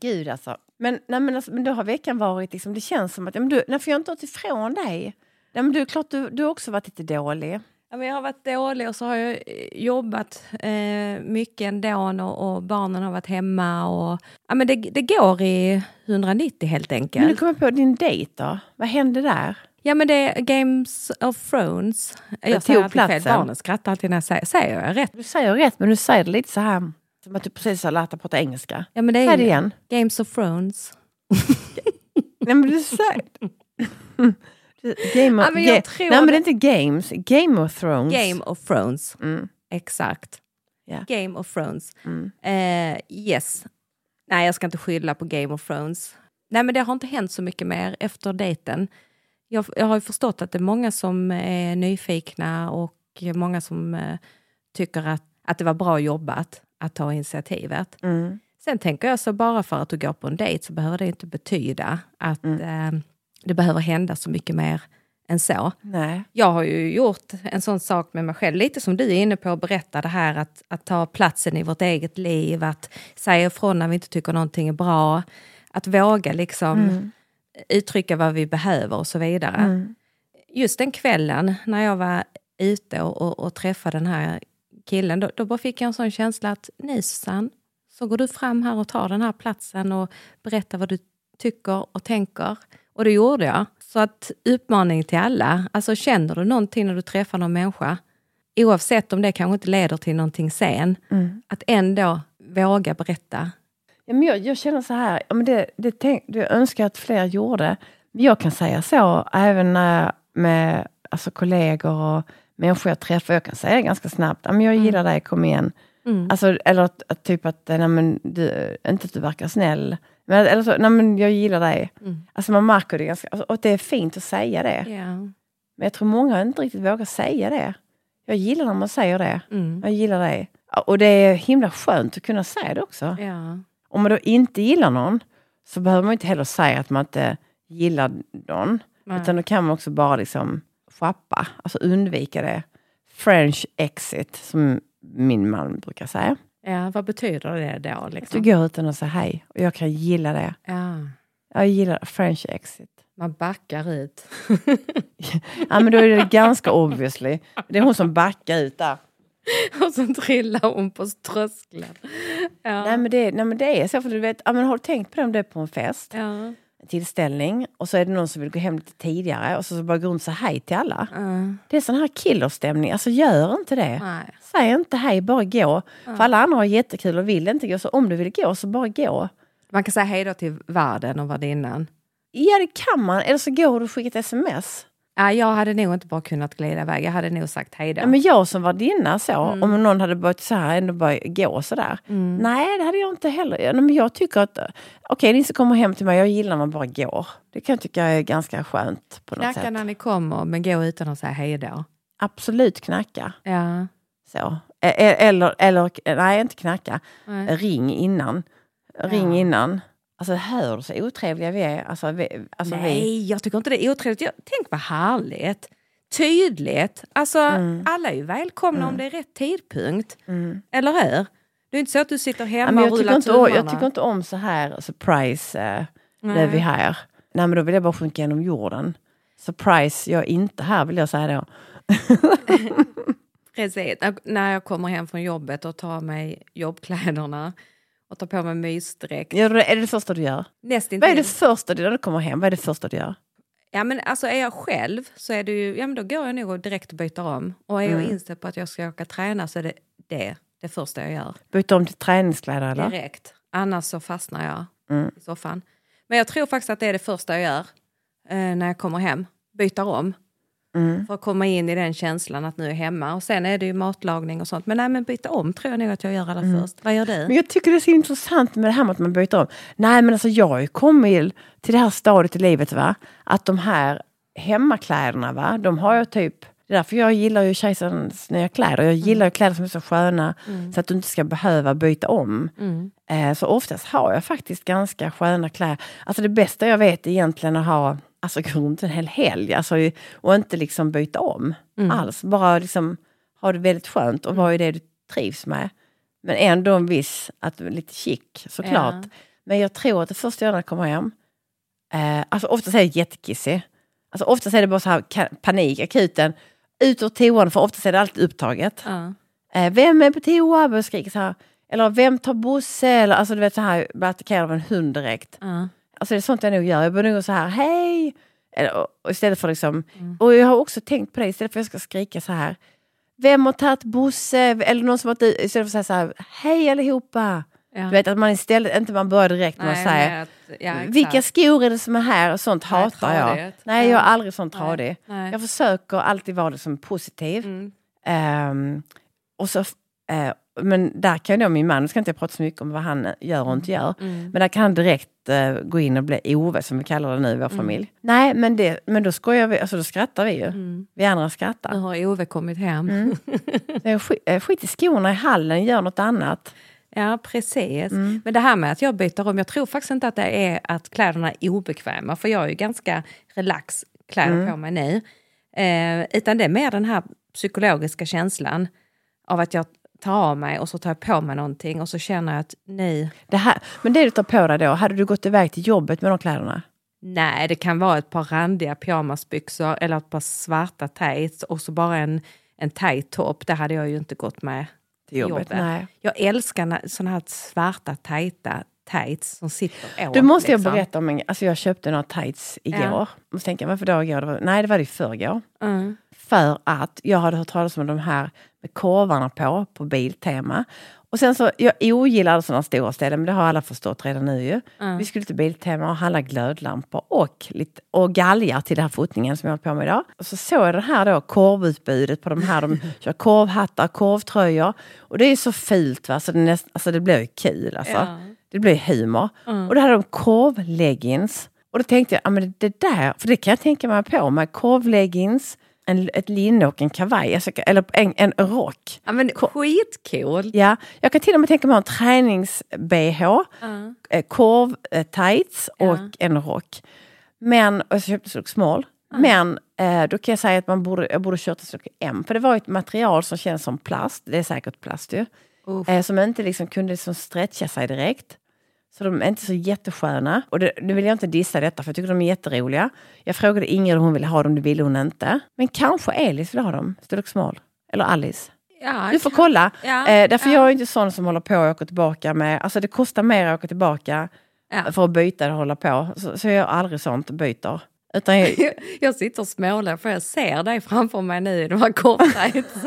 Gud alltså. Men, nej, men, alltså, men då har veckan varit liksom, det känns som att, ja, men du, nej, för jag har inte åkt ifrån dig. Nej, men du, klart du, du har också varit lite dålig. Ja, men jag har varit dålig och så har jag eh, jobbat eh, mycket ändå och, och barnen har varit hemma. Och, ja, men det, det går i 190 helt Men nu enkelt. kommer på din dejt då. Vad hände där? Ja men det är Games of Thrones. Jag Jag säger tog fel. platsen. Barnen skrattar alltid när jag säger, säger jag rätt? Du säger rätt, men du säger det lite så här som att du precis har lärt dig prata engelska. Ja, men det är det ju igen. Games of Thrones. Nej, men du säger... Game of, Ja, men jag tror Nej, men det är inte games. Game of Thrones. Game of Thrones. Mm. Exakt. Ja. Game of Thrones. Mm. Eh, yes. Nej, jag ska inte skylla på Game of Thrones. Nej, men det har inte hänt så mycket mer efter dejten. Jag, jag har ju förstått att det är många som är nyfikna och många som eh, tycker att, att det var bra jobbat att ta initiativet. Mm. Sen tänker jag så bara för att du går på en dejt så behöver det inte betyda att eh, det behöver hända så mycket mer än så. Nej. Jag har ju gjort en sån sak med mig själv, lite som du är inne på att berätta det här att, att ta platsen i vårt eget liv, att säga ifrån när vi inte tycker någonting är bra, att våga liksom uttrycka vad vi behöver och så vidare. Mm. Just den kvällen när jag var ute och, och, och träffade den här killen, då, då bara fick jag en sån känsla att nej Susanne, så går du fram här och tar den här platsen och berättar vad du tycker och tänker. Och det gjorde jag. Så att uppmaning till alla, alltså känner du någonting när du träffar någon människa, oavsett om det kanske inte leder till någonting sen, Mm. att ändå våga berätta. Ja, men jag, jag känner så här, ja, men det, det, tänk, det önskar jag att fler gjorde. Men jag kan säga så även jag med alltså, kollegor och människor jag träffar. Jag kan säga ganska snabbt, men jag gillar dig, kom igen. Mm. Alltså, eller att, att typ att, nej, men du, inte att du verkar snäll. Men, eller så, nej men jag gillar dig. Mm. Alltså man märker det ganska, alltså, och det är fint att säga det. Ja. Men jag tror många inte riktigt vågar säga det. Jag gillar när man säger det. Mm. Jag gillar dig. Och det är himla skönt att kunna säga det också. Ja. Om man då inte gillar någon så behöver man inte heller säga att man inte gillar någon. Nej. Utan då kan man också bara liksom schappa, alltså undvika det. French exit, som min man brukar säga. ja, vad betyder det då? Att du Liksom? går utan att säga hej. Och jag kan gilla det. Ja. Jag gillar French exit. Man backar ut. Ja men då är det ganska obviously. Det är hon som backar ut där. och så trillar hon på tröskeln. Ja. Nej men det, nej, men det är så, för du vet, ja, men har du tänkt på det om du är på en fest? Ja. Tillställning och så är det någon som vill gå hem lite tidigare och så bara går runt och säga hej till alla. Ja. Det är sån här killerstämning, alltså gör inte det. Nej. Säg inte hej, bara gå. För alla andra har jättekul och vill inte gå, så om du vill gå så bara gå. Man kan säga hej då till värden och värdinnan. Ja det kan man, eller så går du och skickar ett sms. Ja, jag hade nog inte bara kunnat glida iväg. Jag hade nog sagt hej då. Ja, men jag som värdinna så, Mm. om någon hade börjat så här, ändå bara gå sådär. Nej det hade jag inte heller. Men jag tycker att, okej ni som kommer hem till mig, jag gillar när man bara går. Det kan jag tycka är ganska skönt på något Knacka sätt. när ni kommer, men gå utan att säga hej då. Absolut knacka. Ja. Så. E- e- Eller, eller, nej inte knacka, Nej. ring innan. Ring Ja. innan. Alltså hör så otrevliga vi är? Alltså, vi, alltså vi. Nej, jag tycker inte det är otrevligt. Jag, tänk vad härligt. Tydligt. Alltså, alla är ju välkomna om det är rätt tidpunkt. Eller hur? Det är inte så att du sitter Ja, hemma men och rullar inte, om- jag tummarna. tycker inte om så här surprise, eh, nu är vi här. Nej men då vill jag bara sjunka genom jorden. Surprise, jag är inte här vill jag säga då. Precis. När- jag kommer hem från jobbet och tar mig jobbkläderna och tar på mig mysdräkt. Ja, det är det första du gör? Nästintill. Vad är det första du när du kommer hem? Vad är det första du gör? Ja, men alltså är jag själv så är det ju, ja, men då går jag nog direkt och byter om. Och är Mm. jag inställd på att jag ska åka träna så är det det, det första jag gör. Byta om till träningskläder eller? Direkt. Annars så fastnar jag Mm. i soffan. Men jag tror faktiskt att det är det första jag gör eh, när jag kommer hem. Byter om. Mm. För att komma in i den känslan att nu är hemma. Och sen är det ju matlagning och sånt. Men nej, men byta om tror jag nog att jag gör allra Mm. först. Vad gör du? Men jag tycker det är så intressant med det här med att man byter om. Nej men alltså jag har ju kommit till det här stadiet i livet va. Att de här hemmakläderna va, de har jag typ det är därför jag gillar ju kejsarens nya kläder. Jag gillar ju kläder som är så sköna så att du inte ska behöva byta om. Mm. Eh, så oftast har jag faktiskt ganska sköna kläder. Alltså det bästa jag vet är egentligen att ha, alltså gå runt en hel helg alltså, och inte liksom byta om alls. Bara liksom ha det väldigt skönt och vara i det du trivs med. Men ändå en viss, att lite chic såklart. Ja. Men jag tror att det första jag gör när jag kommer hem, eh, alltså oftast är jag jättekissig. Alltså oftast är det bara så här panik, akuten, ut ur toan för oftast är det alltid upptaget. Ja. Eh, vem är på toa? Börjar skrika så här. Eller vem tar Bosse? Eller alltså du vet så här, blir attackerad av en hund direkt. Ja. Alltså det är sånt jag nog gör. Jag börjar nog så här, hej! Eller, istället för liksom, och jag har också tänkt på det, istället för att jag ska skrika så här, vem har tagit Bosse? Eller någon som har varit ute, istället för att säga så här, hej allihopa! Ja. Du vet att man istället, inte man börjar direkt med att Nej, säga, ja, vilka skor är det som är här? Och sånt Nej, hatar jag. tradigt. Nej, Ja. jag är aldrig sånt Nej, tradig. nej. Jag försöker alltid vara liksom positiv. Mm. Ehm, och så, eh, men där kan då min man, nu ska inte jag prata så mycket om vad han gör och inte gör, Mm. men där kan han direkt eh, gå in och bli Ove som vi kallar det nu i Mm. vår familj. Nej men, det, men då skojar vi, alltså då skrattar vi ju. Mm. Vi andra Nu skrattar. har Ove kommit hem. Mm. Skit, eh, skit i skorna i hallen, gör något annat. Ja, precis. Mm. Men det här med att jag byter om, jag tror faktiskt inte att det är att kläderna är obekväma, för jag är ju ganska relax kläder Mm. på mig nu. Eh, utan det är mer den här psykologiska känslan av att jag tar av mig och så tar jag på mig någonting och så känner jag att nu, Det här, men det du tar på dig då, hade du gått iväg till jobbet med de kläderna? nej, det kan vara ett par randiga pyjamasbyxor eller ett par svarta tights och så bara en, en tight topp. Det hade jag ju inte gått med Till jobbet? jobbet. Nej. Jag älskar såna här svarta tajta tights som sitter åt. Du måste jag liksom. berätta om en, alltså jag köpte några tights igår. Ja. Tänker jag, varför då igår? Det var, nej det var det i förrgår. Mm. För att jag hade hört talas om de här med korvarna på, på Biltema. Och sen så, jag ogillar sådana stora ställen, men det har alla förstått redan nu ju. Vi skulle till Biltema och handla glödlampor och, lite, och galgar till den här fotningen som jag har på mig idag. Och så såg jag det här då, korvutbudet på de här, de kör korvhattar, korvtröjor. Och det är så fult va, så det, näst, alltså det blir ju kul alltså. Ja. Det blir humor. Och då hade de korvleggings. Och då tänkte jag, ja men det där, för det kan jag tänka mig på med korvleggings, en, ett linne och en kavaj, alltså, eller en, en rock. Ja, men skitcool. Ja, jag kan till och med tänka mig en tränings-bh, eh, korv-tights och en rock. Men, och så köpte jag small. Men eh, då kan jag säga att man borde, jag borde kört en storlek M. För det var ett material som känns som plast, det är säkert plast ju. Eh, som inte liksom kunde liksom stretcha sig direkt. Så de är inte så jättesköna. Och det, nu vill jag inte dissa detta för jag tycker de är jätteroliga. Jag frågade Ingrid om hon ville ha dem, det ville hon inte. Men kanske Elis vill ha dem, storlek small. Eller Alice. Ja, Du får kolla. Ja, eh, därför ja. jag är inte sån som håller på och åker tillbaka med... Alltså det kostar mer att åka tillbaka Ja. för att byta och hålla på. Så, så jag gör aldrig sånt byter. Utan jag, Jag sitter och smålar för jag ser dig framför mig nu i de här korvtights.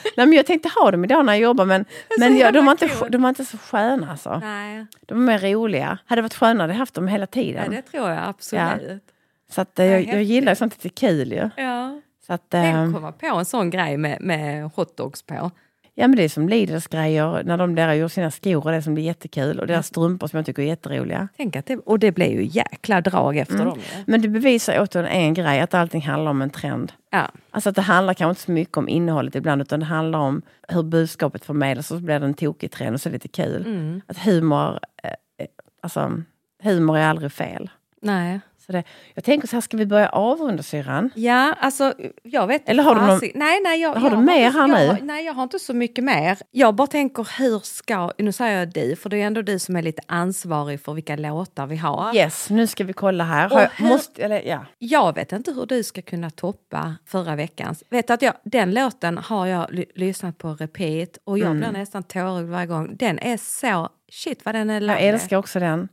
nej, men jag tänkte ha dem idag när jag jobbar men, men jag, de, var inte, de var inte så sköna alltså. Nej, De var mer roliga. Hade det varit skönare hade jag haft dem hela ja, tiden. det tror jag absolut. Så att, eh, jag, jag gillar sånt lite kul ju. Ja. Så att, Tänk eh, att komma på en sån grej med, med hotdogs på. Ja men det är som Lidls grejer när de där gjort sina skor och det som blir jättekul. Och deras strumpor som jag tycker är jätteroliga. Tänk att det, och det blir ju jäkla drag efter dem. ju. Men det bevisar återigen en grej, att allting handlar om en trend. Ja. Alltså att det handlar kanske inte så mycket om innehållet ibland utan det handlar om hur budskapet förmedlas och så blir det en tokig trend och så är det lite kul. Mm. Att humor, eh, eh, alltså, humor är aldrig fel. Nej. Så det, jag tänker så här, ska vi börja avrunda syrran? Ja, alltså jag vet Eller har du någon- Nej, nej, jag, Har du jag mer inte- här jag, nu? Nej, jag har inte så mycket mer. Jag bara tänker hur ska, nu säger jag du, för det är ändå du som är lite ansvarig för vilka låtar vi har. Yes, nu ska vi kolla här. Har jag, hur- måste, eller, ja. Jag vet inte hur du ska kunna toppa förra veckans. Vet du att jag, den låten har jag ly- lyssnat på repeat och jag Mm. blir nästan tårögd varje gång. Den är så, shit vad den är Jag lång. älskar också den.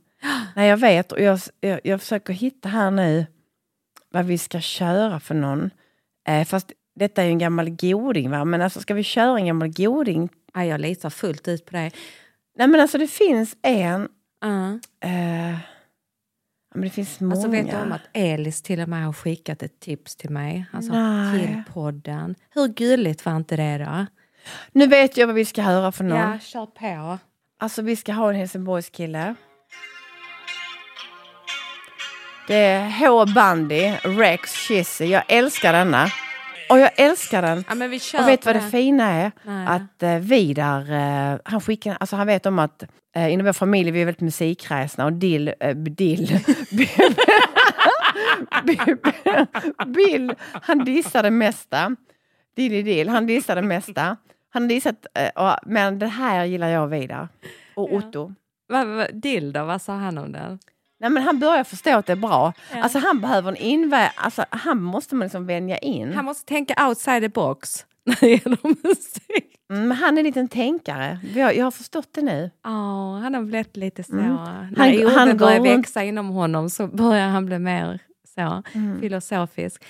Nej, jag vet och jag, jag, jag försöker hitta här nu vad vi ska köra för någon. Eh, fast detta är ju en gammal goding va, men alltså ska vi köra en gammal goding? Ja, jag litar fullt ut på dig. Nej men alltså det finns en, Ja. eh, men det finns många. Alltså vet du om att Elis till och med har skickat ett tips till mig? Alltså Nej. till podden. Hur gulligt var inte det då? Nu vet jag vad vi ska höra för någon. Ja, kör på. Alltså vi ska ha en Helsingborgskille. Det är H. Bandy, Rex Chizzy. Jag älskar denna. Och jag älskar den. Ja, men vi kör Och vet vad det den. fina är? Nej. Att eh, Vidar, eh, han skickar, alltså han vet om att eh, inom vår familj vi är väldigt musikkräsna och Dill, eh, Dill, Bill, han dissar det mesta. Dilly Dill, han dissar det mesta. Han har dissat, eh, men det här gillar jag och Vidar. Och Otto. Vad, vad, Dildo, vad sa han om den? Nej, men han börjar förstå att det är bra. Ja. Alltså han behöver en invä... Alltså han måste man liksom vänja in. Han måste tänka outside the box när det gäller musik. Mm, han är en liten tänkare. Har, jag har förstått det nu. Ja, han har blivit lite så. Mm. När Han- han börjar växa inom honom så börjar han bli mer så Mm. filosofisk.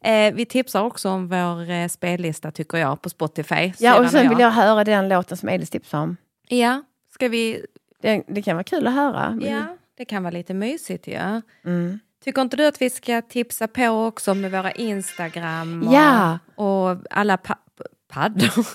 Eh, vi tipsar också om vår eh, spellista tycker jag på Spotify. Ja, och sen vill jag höra den låten som Elis tipsade om. Ja, ska vi... Det, det kan vara kul att höra. Ja, det kan vara lite mysigt ja. Mm. Tycker inte du att vi ska tipsa på också med våra Instagram och, Ja. och alla pa paddor?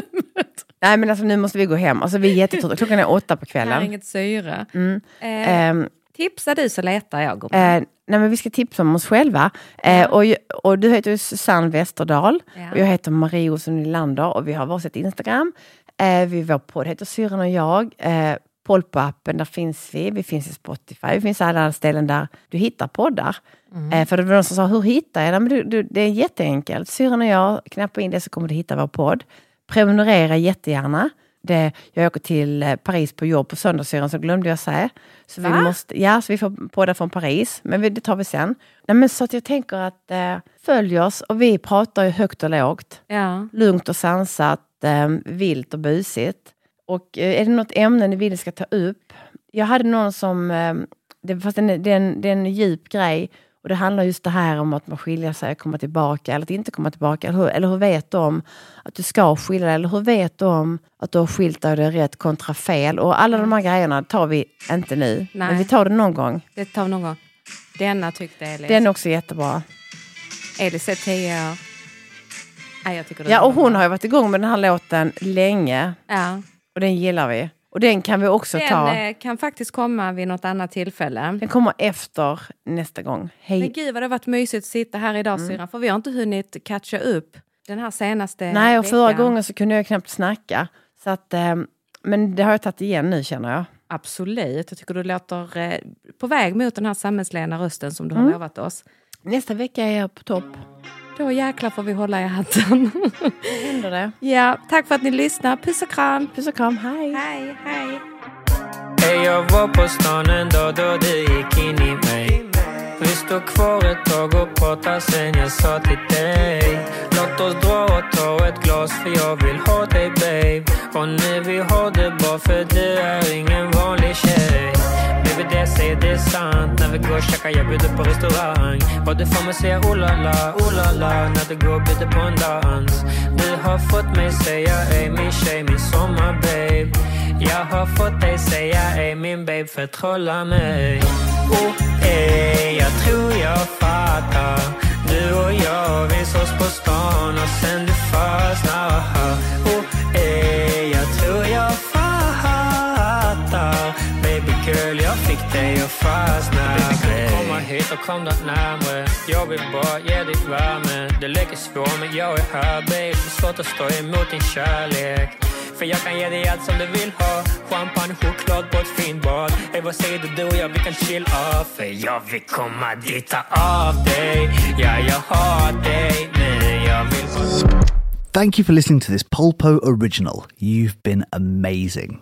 Nej men alltså nu måste vi gå hem. Alltså vi är jättetrötta. Klockan är åtta på Det här är kvällen. inget syre. Mm. Eh, Ehm, tipsa du så letar jag. eh, nej men vi ska tipsa om oss själva. Eh, och, ju- och du heter ju Susanne Westerdahl. Ja. Och jag heter Marie Olsson Nylander och vi har varsitt Instagram. Eh, vi, vår podd heter Syrran och jag. Eh, Polpo-appen, där finns vi. Vi finns i Spotify. Vi finns alla ställen där du hittar poddar. Eh, för det var någon som sa, hur hittar jag den? Men du, du, det är jätteenkelt. Syrran och jag, knappa in det så kommer du hitta vår podd. Prenumerera jättegärna. Det, jag åker till eh, Paris på jobb på söndagssyrran, så glömde jag säga. Så vi, Va? måste, ja, så vi får poddar från Paris, men vi- det tar vi sen. Nej, men så att jag tänker att eh, följ oss och vi pratar ju högt och lågt. ja. Lugnt och sansat, eh, vilt och busigt. Och eh, är det något ämne ni vill ska ta upp? Jag hade någon som, eh, det, fast det är en, det är en, djup grej, Och det handlar just det här om att man skiljer sig komma tillbaka eller att inte komma tillbaka. Eller hur, eller hur vet om att du ska skilja dig? Eller hur vet om att du har skilt dig och det är rätt kontra fel? Och alla de här grejerna tar vi inte nu. Men Nej. vi tar det någon gång. Det tar vi någon gång. Denna tyckte Elis. Den är också jättebra. Elis är tio år. Nej, jag tycker det Ja, och hon har ju varit igång med den här låten länge. Ja. Och den gillar vi. Och den kan vi också Den ta. eh, kan faktiskt komma vid något annat tillfälle. Den kommer efter nästa gång. Men Hej. gud vad det har varit mysigt att sitta här idag syrran, för vi har inte hunnit catcha upp den här senaste Nej, och förra veckan. gången så kunde jag knappt snacka. Så att, eh, men det har jag tagit igen nu känner jag. Absolut, jag tycker du låter eh, på väg mot den här samhällslena rösten som du Mm. har lovat oss. Nästa vecka är jag på topp. Då jäklar får vi hålla i hatten. Händer det? ja, tack för att ni lyssnar. Puss och kram. Puss och kram, hej! Hej, hej. Ey, jag var på stan en dag då du gick in i mig Vi står kvar ett tag och pratar sen jag sa till dig Låt oss dra och ta ett glas för jag vill ha dig babe Och nu vi har det bra för du är ingen vanlig tjej Baby det säger det är sant. När vi går och käkar jag bjuder på restaurang. Och du får mig säga oh la la, oh la la När du går och bjuder på en dans. Du har fått mig säga ey min tjej, min sommar babe jag har fått dig säga ey min babe förtrolla mig. Oh ey, jag tror jag fattar. Du och jag, vi sågs på stan och sen du fastnar hit och kom där närmre Jag vill bara ge dig värme Du leker svår men jag är här babe. Svårt stå din för kan ge dig som du ha Champagne, choklad på ett fint Ey du, du vi kan chill off För dit, ta dig Ja, har dig Men Thank you for listening to this Polpo original. You've been amazing.